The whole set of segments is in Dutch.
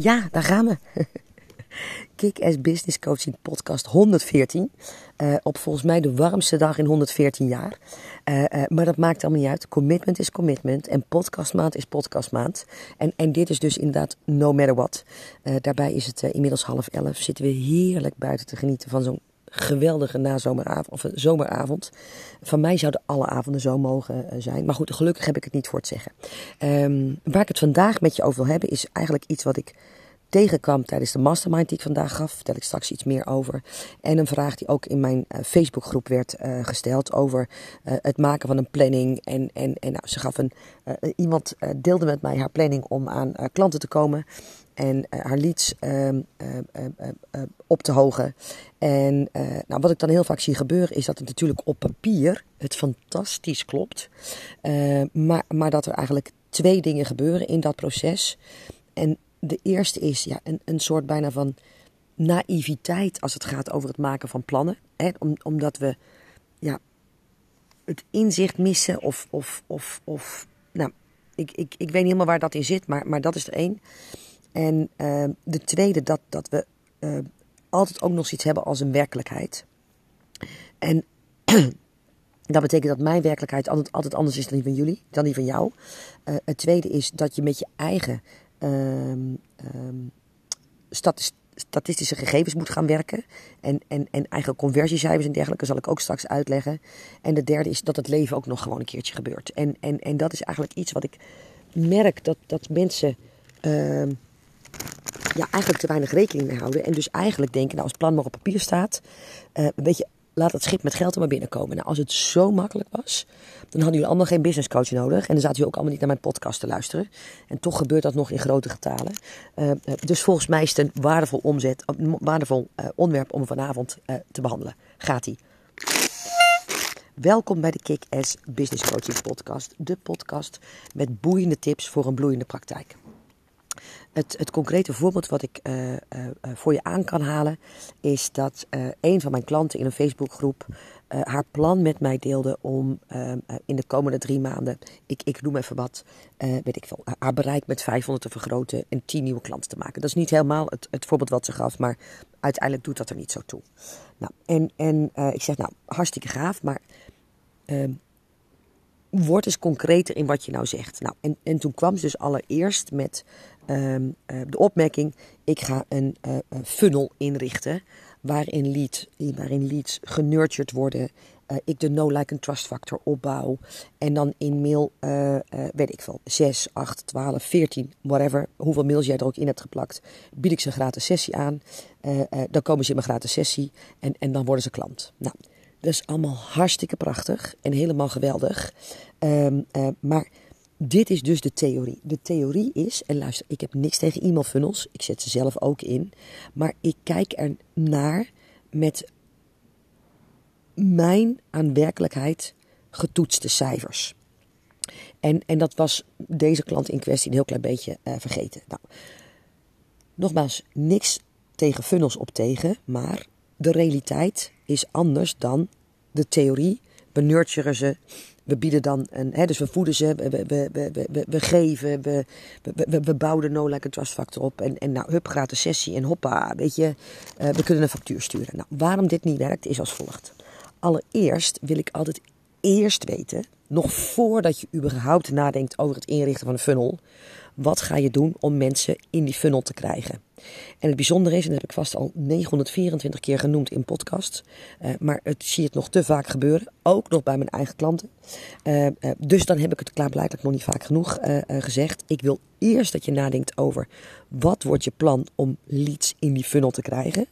Ja, daar gaan we. Kick-Ass Business Coaching podcast 114. Uh, op volgens mij de warmste dag in 114 jaar. Uh, uh, maar dat maakt allemaal niet uit. Commitment is commitment. En podcastmaand is podcastmaand. En, en dit is dus inderdaad no matter what. daarbij is het inmiddels half elf. Zitten we heerlijk buiten te genieten van zo'n geweldige nazomeravond of zomeravond. Van mij zouden alle avonden zo mogen zijn. Maar goed, gelukkig heb ik het niet voor te zeggen. Um, waar ik het vandaag met je over wil hebben is eigenlijk iets wat ik tegenkwam tijdens de mastermind die ik vandaag gaf. Vertel ik straks iets meer over. En een vraag die ook in mijn uh, Facebookgroep werd uh, gesteld over uh, het maken van een planning. En, en, en nou, ze gaf een, iemand deelde met mij haar planning om aan klanten te komen. En haar leads ehm, op te hogen. En nou, wat ik dan heel vaak zie gebeuren is dat het natuurlijk op papier het fantastisch klopt. maar, maar dat er eigenlijk twee dingen gebeuren in dat proces. En de eerste is ja, een, een soort bijna van naïviteit als het gaat over het maken van plannen. Hè? Om, omdat we ja, het inzicht missen of, of, of, of nou, ik, ik, ik weet niet helemaal waar dat in zit, maar, maar dat is er één. En uh, de tweede, dat, dat we uh, altijd ook nog zoiets hebben als een werkelijkheid. En dat betekent dat mijn werkelijkheid altijd, altijd anders is dan die van jullie, dan die van jou. Uh, het tweede is dat je met je eigen um, statistische gegevens moet gaan werken. En, en, en eigen conversiecijfers en dergelijke zal ik ook straks uitleggen. En de derde is dat het leven ook nog gewoon een keertje gebeurt. En, en, en dat is eigenlijk iets wat ik merk dat, dat mensen uh, ja, eigenlijk te weinig rekening mee houden. En dus eigenlijk denken, nou, als het plan maar op papier staat, uh, een beetje laat het schip met geld er maar binnenkomen. Nou, als het zo makkelijk was, dan hadden jullie allemaal geen business coach nodig. En dan zaten jullie ook allemaal niet naar mijn podcast te luisteren. En toch gebeurt dat nog in grote getalen. Uh, dus volgens mij is het een waardevol, omzet, een waardevol onderwerp om vanavond te behandelen. Gaat-ie. Welkom bij de Kick-Ass Business Coaching Podcast. De podcast met boeiende tips voor een bloeiende praktijk. Het, het concrete voorbeeld wat ik uh, uh, voor je aan kan halen is dat een van mijn klanten in een Facebookgroep haar plan met mij deelde om in de komende drie maanden, ik, ik noem even wat, weet ik veel, haar bereik met 500 te vergroten en 10 nieuwe klanten te maken. Dat is niet helemaal het, het voorbeeld wat ze gaf, maar uiteindelijk doet dat er niet zo toe. Nou, en en ik zeg, nou, hartstikke gaaf, maar ehm, word eens concreter in wat je nou zegt. Nou, en, en toen kwam ze dus allereerst met um, uh, de opmerking: ik ga een uh, funnel inrichten waarin, lead, waarin leads genurtured worden. Uh, ik de no like and trust factor opbouw. En dan in mail, weet ik veel, 6, 8, 12, 14, whatever. Hoeveel mails jij er ook in hebt geplakt. Bied ik ze een gratis sessie aan. dan komen ze in mijn gratis sessie. En, en dan worden ze klant. Nou, dat is allemaal hartstikke prachtig en helemaal geweldig. Um, maar dit is dus de theorie. De theorie is, en luister, ik heb niks tegen e-mailfunnels, ik zet ze zelf ook in, maar ik kijk er naar met mijn aan werkelijkheid getoetste cijfers. En, en dat was deze klant in kwestie een heel klein beetje uh, vergeten. Nou, nogmaals, niks tegen funnels op tegen, maar de realiteit is anders dan de theorie. We nurturen ze, we bieden dan een, hè, dus we voeden ze, we, we, we, we, geven, we, we, we bouwen de no like trust factor op. En, en nou, hup, gratis sessie en hoppa, weet je, uh, we kunnen een factuur sturen. Nou, waarom dit niet werkt, is als volgt. Allereerst wil ik altijd eerst weten, nog voordat je überhaupt nadenkt over het inrichten van een funnel, wat ga je doen om mensen in die funnel te krijgen? En het bijzondere is, en dat heb ik vast al 924 keer genoemd in podcast, uh, maar het zie het nog te vaak gebeuren, ook nog bij mijn eigen klanten. Uh, uh, dus dan heb ik het klaarblijkelijk nog niet vaak genoeg gezegd. Ik wil eerst dat je nadenkt over wat wordt je plan om leads in die funnel te krijgen.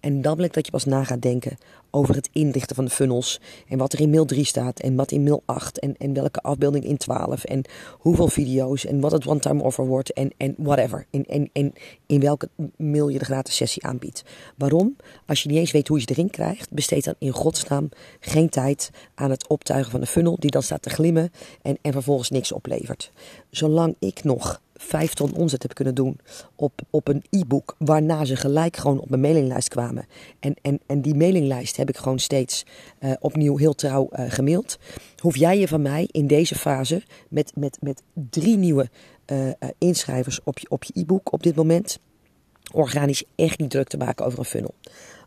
En dan wil ik dat je pas na gaat denken over het inrichten van de funnels. En wat er in mail 3 staat en wat in mail 8 en, en welke afbeelding in 12 en hoeveel video's en wat het one-time offer wordt en, en whatever. En, en, en in welke mail je de gratis sessie aanbiedt. Waarom? Als je niet eens weet hoe je ze erin krijgt, besteed dan in godsnaam geen tijd aan het optuigen van de funnel die dan staat te glimmen en, en vervolgens niks oplevert. Zolang ik nog vijf ton omzet heb kunnen doen op, op een e-book. Waarna ze gelijk gewoon op mijn mailinglijst kwamen. En, en, en die mailinglijst heb ik gewoon steeds uh, opnieuw heel trouw uh, gemaild. Hoef jij je van mij in deze fase met, met, met drie nieuwe uh, inschrijvers op je, op je e-book op dit moment organisch echt niet druk te maken over een funnel.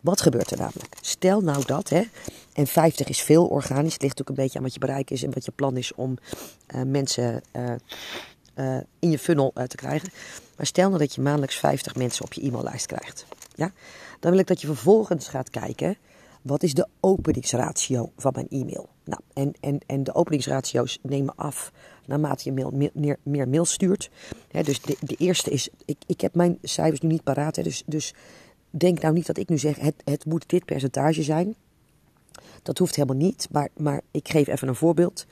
Wat gebeurt er namelijk? Stel nou dat, hè, en 50 is veel organisch. Het ligt ook een beetje aan wat je bereik is en wat je plan is om uh, mensen uh, uh, in je funnel te krijgen. Maar stel nou dat je maandelijks 50 mensen op je e-maillijst krijgt. Ja? Dan wil ik dat je vervolgens gaat kijken, wat is de openingsratio van mijn e-mail? Nou, en, en, en de openingsratio's nemen af naarmate je meer, meer mail stuurt. dus de, de eerste is, ik, ik heb mijn cijfers nu niet paraat, dus, dus denk nou niet dat ik nu zeg, het, het moet dit percentage zijn. Dat hoeft helemaal niet, maar, maar ik geef even een voorbeeld.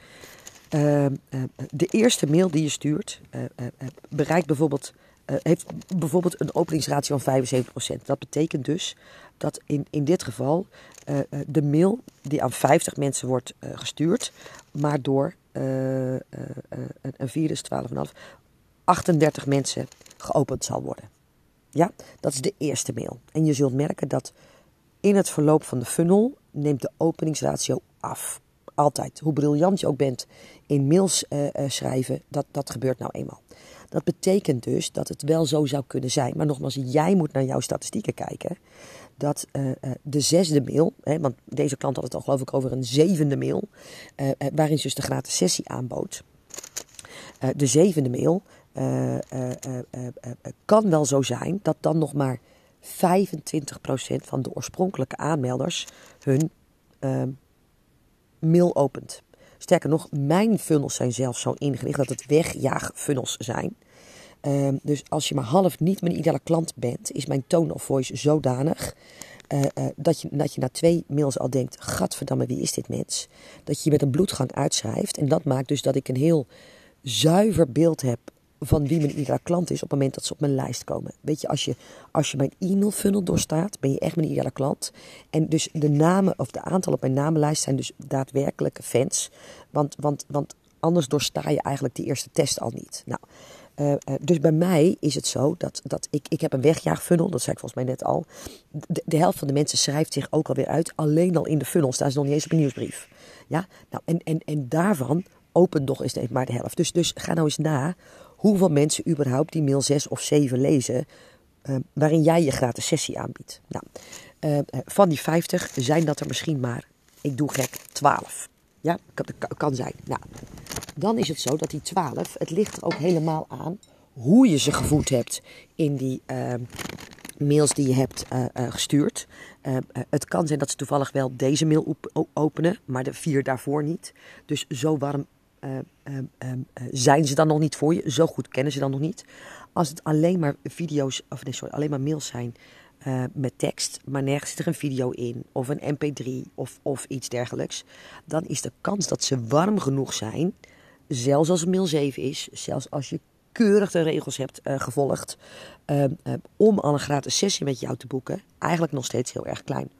Uh, uh, de eerste mail die je stuurt uh, bereikt bijvoorbeeld, heeft bijvoorbeeld een openingsratio van 75%. Dat betekent dus dat in, in dit geval de mail die aan 50 mensen wordt gestuurd, maar door een vierde, 12,5, 38 mensen geopend zal worden. Ja, dat is de eerste mail. En je zult merken dat in het verloop van de funnel neemt de openingsratio af. Altijd. Hoe briljant je ook bent in mails schrijven, dat, dat gebeurt nou eenmaal. Dat betekent dus dat het wel zo zou kunnen zijn. Maar nogmaals, jij moet naar jouw statistieken kijken. Dat uh, de zesde mail, hè, want deze klant had het al geloof ik over een zevende mail, waarin ze dus de gratis sessie aanbood. de zevende mail, kan wel zo zijn dat dan nog maar 25% van de oorspronkelijke aanmelders hun ehm, mail opent. Sterker nog, mijn funnels zijn zelfs zo ingericht dat het wegjaagfunnels zijn. Ehm, dus als je maar half niet mijn ideale klant bent, is mijn tone of voice zodanig uh, uh, dat, je, dat je na twee mails al denkt: Gadverdamme, wie is dit mens? Dat je je met een bloedgang uitschrijft. En dat maakt dus dat ik een heel zuiver beeld heb van wie mijn ideale klant is op het moment dat ze op mijn lijst komen. Weet je, als je, als je mijn e-mail funnel doorstaat, ben je echt mijn ideale klant. En dus de namen of de aantallen op mijn namenlijst zijn dus daadwerkelijke fans. Want, want, want anders doorsta je eigenlijk die eerste test al niet. Nou, uh, uh, dus bij mij is het zo dat, dat ik, ik heb een wegjaagfunnel, dat zei ik volgens mij net al. De, helft van de mensen schrijft zich ook alweer uit. Alleen al in de funnel staan ze nog niet eens op een nieuwsbrief. Ja, nou, en, en, en daarvan opent nog eens maar de helft. Dus, dus ga nou eens na hoeveel mensen überhaupt die mail 6 of 7 lezen uh, waarin jij je gratis sessie aanbiedt. Nou, van die 50 zijn dat er misschien maar, ik doe gek, 12. Ja, dat kan zijn. Nou, dan is het zo dat die 12, het ligt er ook helemaal aan hoe je ze gevoed hebt in die uh, mails die je hebt uh, uh, gestuurd. Het kan zijn dat ze toevallig wel deze mail op openen, maar de vier daarvoor niet. Dus zo warm zijn ze dan nog niet voor je. Zo goed kennen ze dan nog niet. Als het alleen maar video's, of nee, sorry, alleen maar mails zijn uh, met tekst, maar nergens zit er een video in, of een mp3 of, of iets dergelijks, dan is de kans dat ze warm genoeg zijn, zelfs als het mail 7 is, zelfs als je keurig de regels hebt uh, gevolgd, uh, om al een gratis sessie met jou te boeken, eigenlijk nog steeds heel erg klein.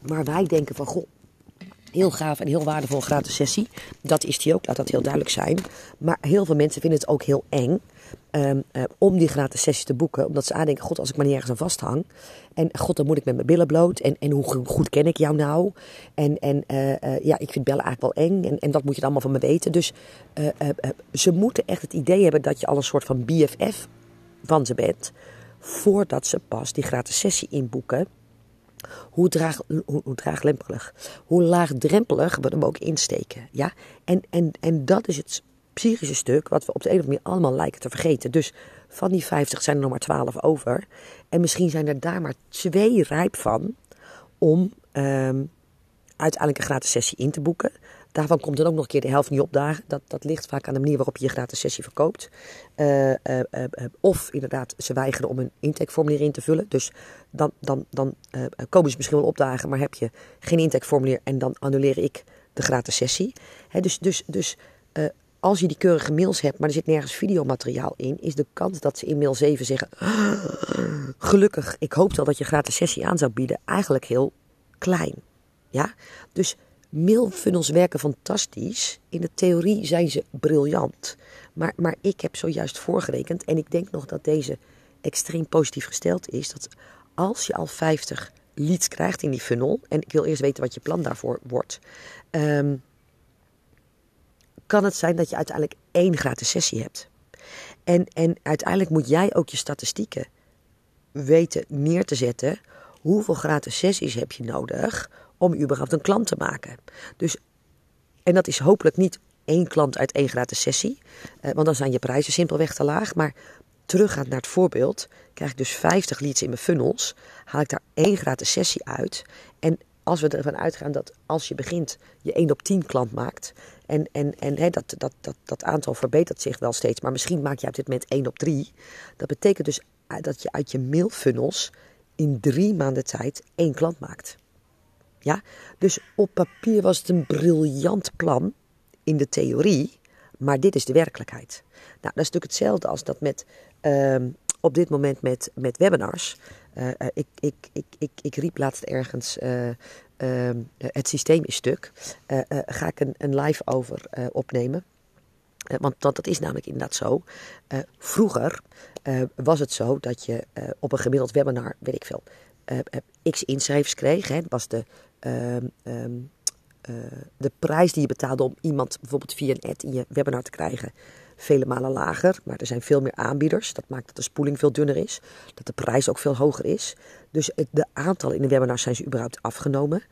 Maar wij denken van, goh, Heel gaaf en heel waardevol gratis sessie. Dat is die ook, laat dat heel duidelijk zijn. Maar heel veel mensen vinden het ook heel eng um, uh, om die gratis sessie te boeken. Omdat ze aandenken, god, als ik maar niet ergens aan vasthang. En god, dan moet ik met mijn billen bloot. En, en hoe goed ken ik jou nou? En, en uh, uh, ja, ik vind bellen eigenlijk wel eng. En, en dat moet je dan allemaal van me weten. Dus ze moeten echt het idee hebben dat je al een soort van BFF van ze bent. Voordat ze pas die gratis sessie inboeken. Hoe, draag, hoe, hoe draaglempelig, hoe laagdrempelig we hem ook insteken. Ja? En, en, en dat is het psychische stuk wat we op de een of andere manier allemaal lijken te vergeten. Dus van die 50 zijn er nog maar 12 over. En misschien zijn er daar maar twee rijp van om um, uiteindelijk een gratis sessie in te boeken. Daarvan komt dan ook nog een keer de helft niet opdagen. Dat, dat ligt vaak aan de manier waarop je je gratis sessie verkoopt. Uh, uh, uh, of inderdaad, ze weigeren om een intakeformulier in te vullen. Dus dan, dan, dan komen ze misschien wel opdagen, maar heb je geen intakeformulier en dan annuleer ik de gratis sessie. Dus dus, dus als je die keurige mails hebt, maar er zit nergens videomateriaal in, is de kans dat ze in mail 7 zeggen: Gelukkig, ik hoopte al dat je gratis sessie aan zou bieden, eigenlijk heel klein. Ja, dus Mailfunnels werken fantastisch. In de theorie zijn ze briljant. Maar, maar ik heb zojuist voorgerekend en ik denk nog dat deze extreem positief gesteld is. Dat als je al 50 leads krijgt in die funnel, en ik wil eerst weten wat je plan daarvoor wordt, um, kan het zijn dat je uiteindelijk één gratis sessie hebt. En, en uiteindelijk moet jij ook je statistieken weten neer te zetten. Hoeveel gratis sessies heb je nodig om überhaupt een klant te maken? Dus, en dat is hopelijk niet één klant uit één gratis sessie. Eh, want dan zijn je prijzen simpelweg te laag. Maar teruggaand naar het voorbeeld, krijg ik dus 50 leads in mijn funnels. Haal ik daar één gratis sessie uit. En als we ervan uitgaan dat als je begint je 1 op 10 klant maakt. En, en, en dat, dat, dat, dat aantal verbetert zich wel steeds. Maar misschien maak je op dit moment 1 op 3. Dat betekent dus dat je uit je mailfunnels in drie maanden tijd één klant maakt. Ja? Dus op papier was het een briljant plan in de theorie, maar dit is de werkelijkheid. Nou, dat is natuurlijk hetzelfde als dat met ehm, op dit moment met, met webinars. Uh, ik, ik, ik, ik, ik riep laatst ergens: uh, uh, het systeem is stuk. ga ik een, een live over opnemen? want dat, dat is namelijk inderdaad zo. vroeger was het zo dat je op een gemiddeld webinar, weet ik veel, x inschrijvers kreeg. Hè, was de. Um, uh, de prijs die je betaalde om iemand bijvoorbeeld via een ad in je webinar te krijgen, vele malen lager. Maar er zijn veel meer aanbieders. Dat maakt dat de spoeling veel dunner is. Dat de prijs ook veel hoger is. Dus het, de aantallen in de webinars zijn ze überhaupt afgenomen.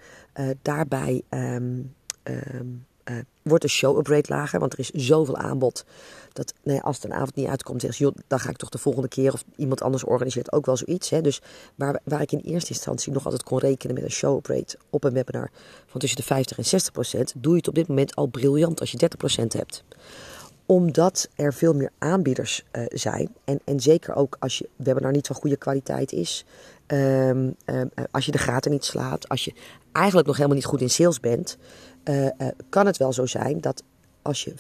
Uh, daarbij um, um, uh, wordt de show-up rate lager, want er is zoveel aanbod. Dat nee, als het een avond niet uitkomt, zeg dan ga ik toch de volgende keer. Of iemand anders organiseert ook wel zoiets. Hè. Dus waar, waar ik in eerste instantie nog altijd kon rekenen met een show-up rate op een webinar van tussen de 50 en 60 procent, doe je het op dit moment al briljant als je 30 procent hebt omdat er veel meer aanbieders uh, zijn. En, en zeker ook als je webinar niet van goede kwaliteit is. Um, um, als je de gaten niet slaat. Als je eigenlijk nog helemaal niet goed in sales bent. Uh, kan het wel zo zijn dat als je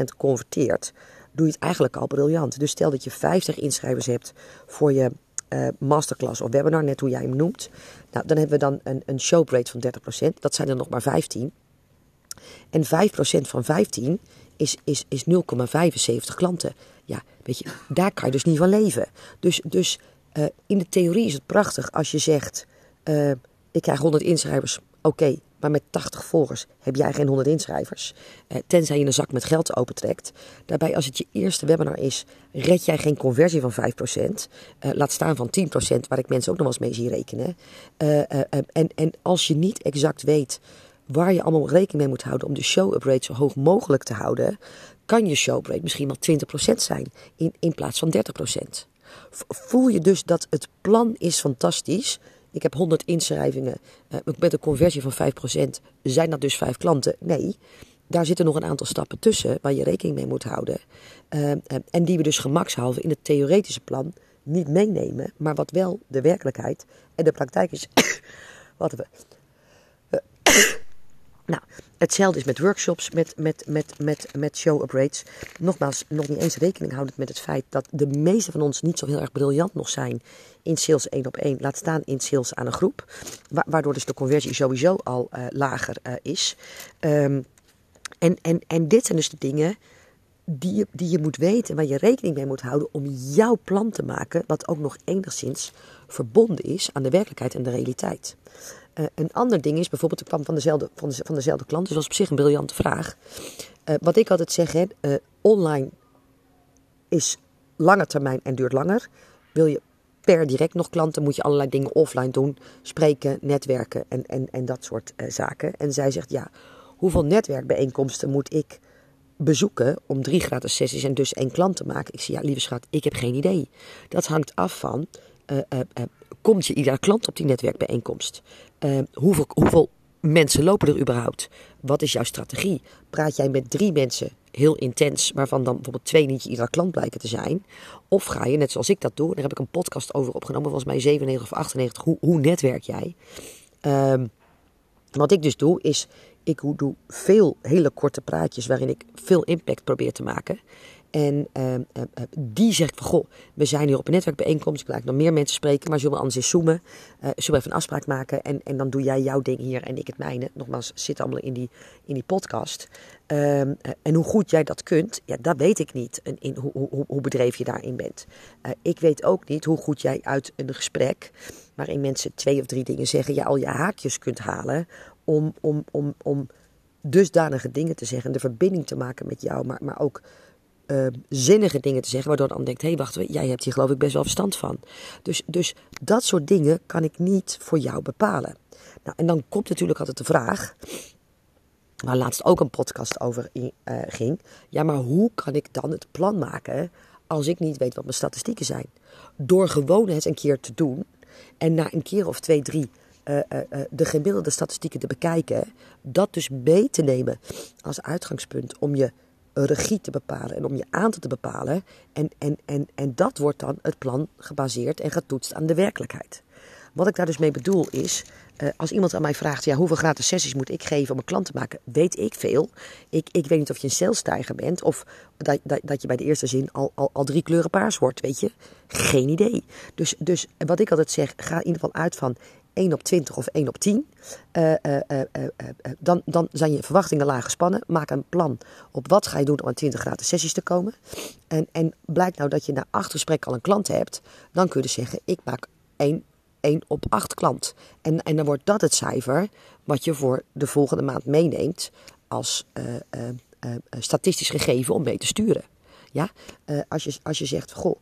5% converteert. Doe je het eigenlijk al briljant. Dus stel dat je 50 inschrijvers hebt voor je masterclass of webinar. Net hoe jij hem noemt. Nou, dan hebben we dan een, een van 30%. Dat zijn er nog maar 15. En 5% van 15 is, is, is 0,75 klanten. Ja, weet je, daar kan je dus niet van leven. Dus, dus uh, in de theorie is het prachtig als je zegt: uh, Ik krijg 100 inschrijvers, oké, maar met 80 volgers heb jij geen 100 inschrijvers. Uh, tenzij je een zak met geld opentrekt. Daarbij, als het je eerste webinar is, red jij geen conversie van 5%. laat staan van 10%, waar ik mensen ook nog wel eens mee zie rekenen. en, en als je niet exact weet waar je allemaal rekening mee moet houden om de show-up rate zo hoog mogelijk te houden, kan je show-up rate misschien wel 20% zijn in, in plaats van 30%. Voel je dus dat het plan is fantastisch. Ik heb 100 inschrijvingen uh, met een conversie van 5%. Zijn dat dus 5 klanten? Nee. Daar zitten nog een aantal stappen tussen waar je rekening mee moet houden. Uh, uh, en die we dus gemakshalve in het theoretische plan niet meenemen. Maar wat wel de werkelijkheid en de praktijk is. wat we. Nou, hetzelfde is met workshops, met, met, met, met, met show-up rates. Nogmaals, nog niet eens rekening houdend met het feit dat de meeste van ons niet zo heel erg briljant nog zijn in sales één op één. Laat staan in sales aan een groep. waardoor dus de conversie sowieso al uh, lager uh, is. Um, en, en, en dit zijn dus de dingen die die je moet weten, waar je rekening mee moet houden om jouw plan te maken, wat ook nog enigszins verbonden is aan de werkelijkheid en de realiteit. Uh, een ander ding is bijvoorbeeld, ik kwam van dezelfde, van, de, van dezelfde klant, dus dat is op zich een briljante vraag. Uh, wat ik altijd zeg, hè, uh, online is lange termijn en duurt langer. Wil je per direct nog klanten, moet je allerlei dingen offline doen. Spreken, netwerken en, en, en dat soort zaken. En zij zegt, ja, hoeveel netwerkbijeenkomsten moet ik bezoeken om drie gratis sessies en dus één klant te maken? Ik zeg, ja, lieve schat, ik heb geen idee. Dat hangt af van komt je iedere klant op die netwerkbijeenkomst? Uh, hoeveel, hoeveel mensen lopen er überhaupt? Wat is jouw strategie? Praat jij met drie mensen heel intens, waarvan dan bijvoorbeeld twee niet je iedere klant blijken te zijn? Of ga je, net zoals ik dat doe, daar heb ik een podcast over opgenomen, volgens mij 97 of 98, hoe, hoe netwerk jij? Um, wat ik dus doe, is ik doe veel hele korte praatjes waarin ik veel impact probeer te maken. En uh, uh, die zegt van, goh, we zijn hier op een netwerkbijeenkomst. Ik laat nog meer mensen spreken, maar zullen we anders eens zoomen? Uh, zullen we even een afspraak maken? En, en dan doe jij jouw ding hier en ik het mijne. Nogmaals, zit allemaal in die, in die podcast. Ehm, en hoe goed jij dat kunt, ja, dat weet ik niet. En in hoe, hoe, hoe bedreven je daarin bent. ik weet ook niet hoe goed jij uit een gesprek, waarin mensen twee of drie dingen zeggen, je al je haakjes kunt halen om, om, om, om dusdanige dingen te zeggen. De verbinding te maken met jou, maar, maar ook uh, zinnige dingen te zeggen, waardoor dan denkt: hé, hey, wacht, jij hebt hier geloof ik best wel verstand van. Dus, dus dat soort dingen kan ik niet voor jou bepalen. Nou, en dan komt natuurlijk altijd de vraag, waar laatst ook een podcast over uh, ging: ja, maar hoe kan ik dan het plan maken als ik niet weet wat mijn statistieken zijn? Door gewoon het een keer te doen en na een keer of twee, drie uh, uh, de gemiddelde statistieken te bekijken, dat dus mee te nemen als uitgangspunt om je regie te bepalen en om je aantal te bepalen. En, en, en, en dat wordt dan het plan gebaseerd en getoetst aan de werkelijkheid. Wat ik daar dus mee bedoel is, als iemand aan mij vraagt, ja, hoeveel gratis sessies moet ik geven om een klant te maken, weet ik veel. Ik, ik weet niet of je een salesstijger bent of dat, dat, dat je bij de eerste zin al, al, al drie kleuren paars wordt, weet je. Geen idee. Dus, dus wat ik altijd zeg, ga in ieder geval uit van 1 op 20 of 1 op 10. Uh, uh, dan, dan zijn je verwachtingen laag gespannen. Maak een plan op wat ga je doen om aan 20 gratis sessies te komen. En, en blijkt nou dat je na acht gesprekken al een klant hebt. Dan kun je dus zeggen, ik maak 1, 1 op 8 klant. En, en dan wordt dat het cijfer wat je voor de volgende maand meeneemt als uh, uh, statistisch gegeven om mee te sturen. Ja? als, je, als je zegt, goh,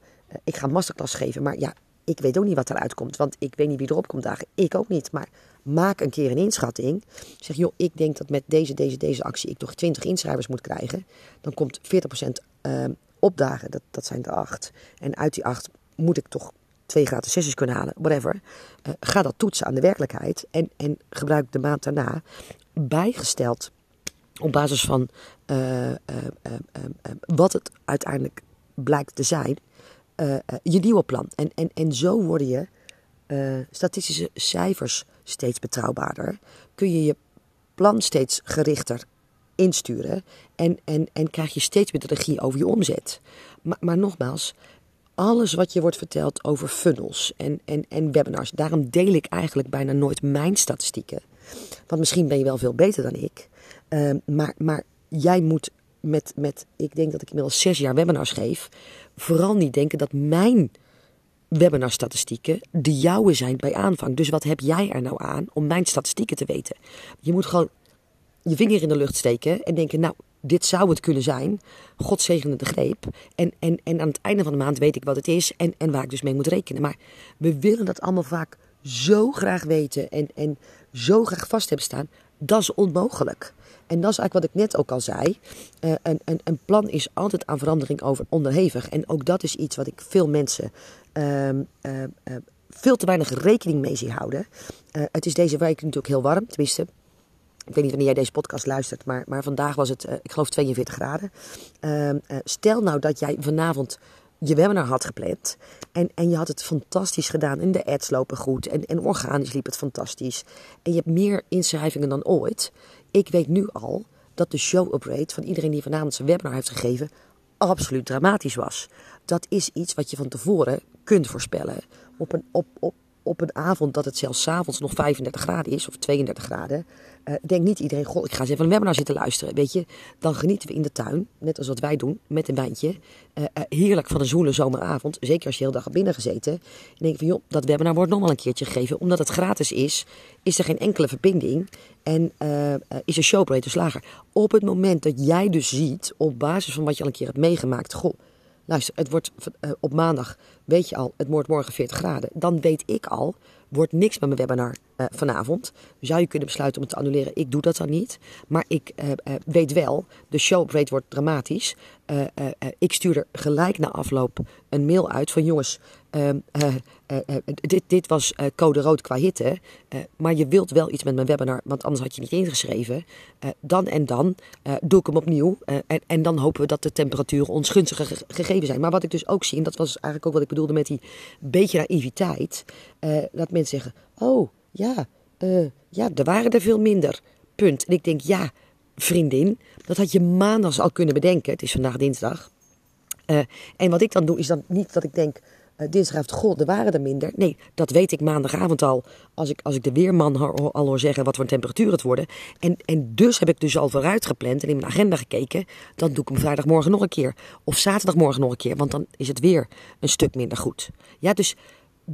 ik ga masterclass geven, maar ja, ik weet ook niet wat eruit komt, want ik weet niet wie erop komt dagen. Ik ook niet, maar maak een keer een inschatting. Zeg, joh, ik denk dat met deze, deze, deze actie ik nog 20 inschrijvers moet krijgen. Dan komt 40% uh, opdagen, dat, dat zijn er acht. En uit die acht moet ik toch twee gratis sessies kunnen halen, whatever. Uh, ga dat toetsen aan de werkelijkheid en, en gebruik de maand daarna bijgesteld op basis van uh, uh, wat het uiteindelijk blijkt te zijn, uh, je nieuwe plan. En, en, en zo worden je uh, statistische cijfers steeds betrouwbaarder. Kun je je plan steeds gerichter insturen. En, en, en krijg je steeds meer de regie over je omzet. Maar, maar nogmaals, alles wat je wordt verteld over funnels en, en, en webinars. Daarom deel ik eigenlijk bijna nooit mijn statistieken. Want misschien ben je wel veel beter dan ik. Uh, maar, maar jij moet met, met, ik denk dat ik inmiddels zes jaar webinars geef, vooral niet denken dat mijn webinarstatistieken de jouwe zijn bij aanvang. Dus wat heb jij er nou aan om mijn statistieken te weten? Je moet gewoon je vinger in de lucht steken en denken, nou, dit zou het kunnen zijn. God zegene de greep. En, en, en aan het einde van de maand weet ik wat het is en, en waar ik dus mee moet rekenen. Maar we willen dat allemaal vaak zo graag weten en, en zo graag vast hebben staan. Dat is onmogelijk. En dat is eigenlijk wat ik net ook al zei. Uh, een, een, een, plan is altijd aan verandering over onderhevig. En ook dat is iets wat ik veel mensen uh, uh, veel te weinig rekening mee zie houden. Eh, het is deze week natuurlijk heel warm, tenminste. Ik weet niet wanneer jij deze podcast luistert, maar, maar vandaag was het, ik geloof, 42 graden. Ehm, stel nou dat jij vanavond je webinar had gepland. En, en je had het fantastisch gedaan. En de ads lopen goed. En, en organisch liep het fantastisch. En je hebt meer inschrijvingen dan ooit. Ik weet nu al dat de show-up rate van iedereen die vanavond zijn webinar heeft gegeven absoluut dramatisch was. Dat is iets wat je van tevoren kunt voorspellen. Op een, op, op, op een avond dat het zelfs avonds nog 35 graden is, of 32 graden, uh, denkt niet iedereen, goh, ik ga eens even een webinar zitten luisteren. Weet je, dan genieten we in de tuin, net als wat wij doen, met een wijntje. Uh, uh, heerlijk van een zoele zomeravond, zeker als je heel dag hebt binnen gezeten. En denk van, joh, dat webinar wordt nog wel een keertje gegeven. Omdat het gratis is, is er geen enkele verbinding. En is de showrate dus lager. Op het moment dat jij dus ziet, op basis van wat je al een keer hebt meegemaakt, goh, luister, het wordt op maandag, weet je al, het wordt morgen 40 graden. Dan weet ik al, wordt niks met mijn webinar uh, vanavond. Zou je kunnen besluiten om het te annuleren? Ik doe dat dan niet. Maar ik uh, uh, weet wel, de show wordt dramatisch. ik stuur er gelijk na afloop een mail uit van jongens, ehm, dit, dit was code rood qua hitte. maar je wilt wel iets met mijn webinar, want anders had je niet ingeschreven. dan en dan doe ik hem opnieuw. En, en, dan hopen we dat de temperaturen ons gunstiger ge gegeven zijn. Maar wat ik dus ook zie, en dat was eigenlijk ook wat ik bedoelde met die beetje naïviteit. Dat mensen zeggen, oh ja, uh, ja, er waren er veel minder. Punt. En ik denk, ja, vriendin, dat had je maandags al kunnen bedenken. Het is vandaag dinsdag. Uh, en wat ik dan doe, is dan niet dat ik denk, uh, dinsdagavond, god, er waren er minder. Nee, dat weet ik maandagavond al. Als ik, als ik de weerman al hoor zeggen wat voor een temperatuur het worden. En, en dus heb ik dus al vooruit gepland en in mijn agenda gekeken. Dan doe ik hem vrijdagmorgen nog een keer. Of zaterdagmorgen nog een keer. Want dan is het weer een stuk minder goed. Ja, dus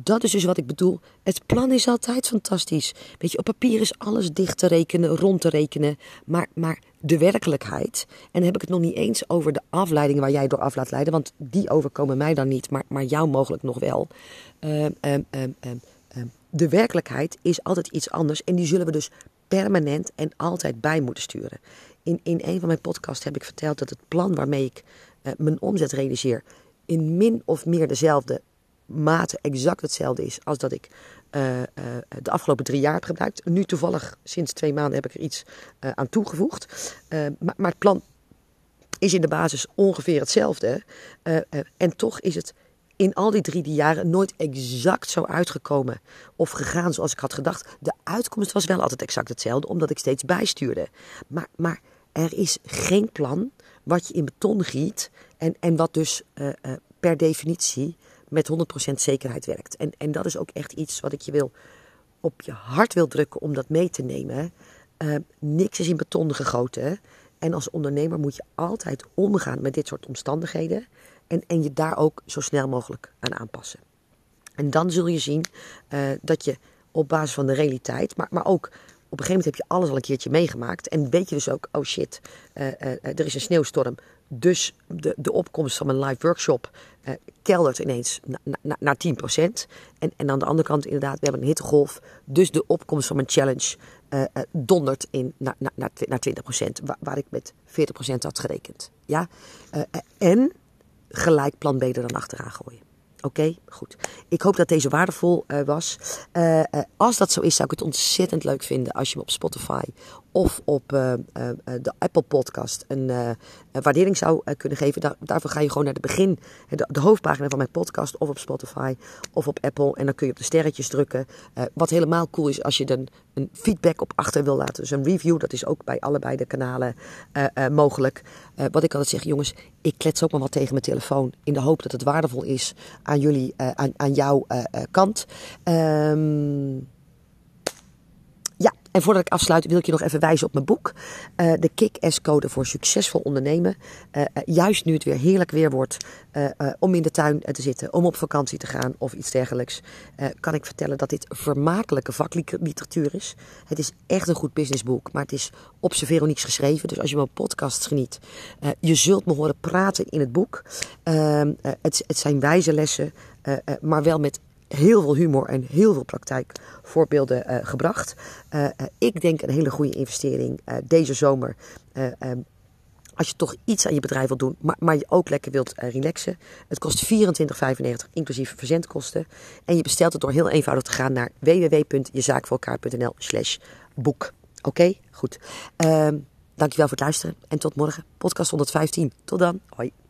dat is dus wat ik bedoel. Het plan is altijd fantastisch. Weet je, op papier is alles dicht te rekenen, rond te rekenen. Maar, maar de werkelijkheid. En dan heb ik het nog niet eens over de afleidingen waar jij door af laat leiden. Want die overkomen mij dan niet, maar, maar jou mogelijk nog wel. Ehm, ehm, ehm, de werkelijkheid is altijd iets anders. En die zullen we dus permanent en altijd bij moeten sturen. In, in een van mijn podcasts heb ik verteld dat het plan waarmee ik uh, mijn omzet realiseer. in min of meer dezelfde mate exact hetzelfde is als dat ik uh, uh, de afgelopen drie jaar heb gebruikt. Nu toevallig sinds twee maanden heb ik er iets uh, aan toegevoegd. Maar, maar, het plan is in de basis ongeveer hetzelfde. en toch is het in al die drie die jaren nooit exact zo uitgekomen of gegaan zoals ik had gedacht. De uitkomst was wel altijd exact hetzelfde, omdat ik steeds bijstuurde. Maar, maar er is geen plan wat je in beton giet en, en wat dus per definitie met 100% zekerheid werkt. En, en dat is ook echt iets wat ik je wil op je hart wil drukken om dat mee te nemen. Uh, niks is in beton gegoten. En als ondernemer moet je altijd omgaan met dit soort omstandigheden. En, en je daar ook zo snel mogelijk aan aanpassen. En dan zul je zien uh, dat je op basis van de realiteit, maar, maar ook op een gegeven moment heb je alles al een keertje meegemaakt. En weet je dus ook, oh shit, uh, er is een sneeuwstorm. Dus de, de opkomst van mijn live workshop uh, keldert ineens naar 10%. En, en aan de andere kant inderdaad, we hebben een hittegolf. Dus de opkomst van mijn challenge dondert in naar, naar, naar 20%. Waar, waar ik met 40% had gerekend. Ja? en gelijk plan B er dan achteraan gooien. Oké, goed. Ik hoop dat deze waardevol uh, was. Uh, uh, als dat zo is, zou ik het ontzettend leuk vinden als je me op Spotify of op uh, uh, de Apple Podcast een, waardering zou kunnen geven. Daar, daarvoor ga je gewoon naar de begin, de, de, hoofdpagina van mijn podcast, of op Spotify of op Apple. En dan kun je op de sterretjes drukken. wat helemaal cool is als je dan een feedback op achter wil laten. Dus een review, dat is ook bij allebei de kanalen mogelijk. wat ik altijd zeg, jongens, ik klets ook maar wat tegen mijn telefoon. In de hoop dat het waardevol is aan jullie, aan, aan jouw kant. Ehm en voordat ik afsluit wil ik je nog even wijzen op mijn boek. Uh, de Kick-S-code voor succesvol ondernemen. Uh, juist nu het weer heerlijk weer wordt om in de tuin te zitten, om op vakantie te gaan of iets dergelijks. kan ik vertellen dat dit vermakelijke vakliteratuur is. Het is echt een goed businessboek, maar het is op z'n Veroniques geschreven. Dus als je mijn podcast geniet, je zult me horen praten in het boek. Ehm, het, het zijn wijze lessen, maar wel met heel veel humor en heel veel praktijkvoorbeelden uh, gebracht. Uh, ik denk een hele goede investering deze zomer. Um, als je toch iets aan je bedrijf wilt doen, maar, maar je ook lekker wilt relaxen. Het kost 24,95 inclusief verzendkosten. En je bestelt het door heel eenvoudig te gaan naar www.jezaakvoorelkaar.nl slash boek. Oké, goed. Uh, dankjewel voor het luisteren en tot morgen. Podcast 115. Tot dan. Hoi.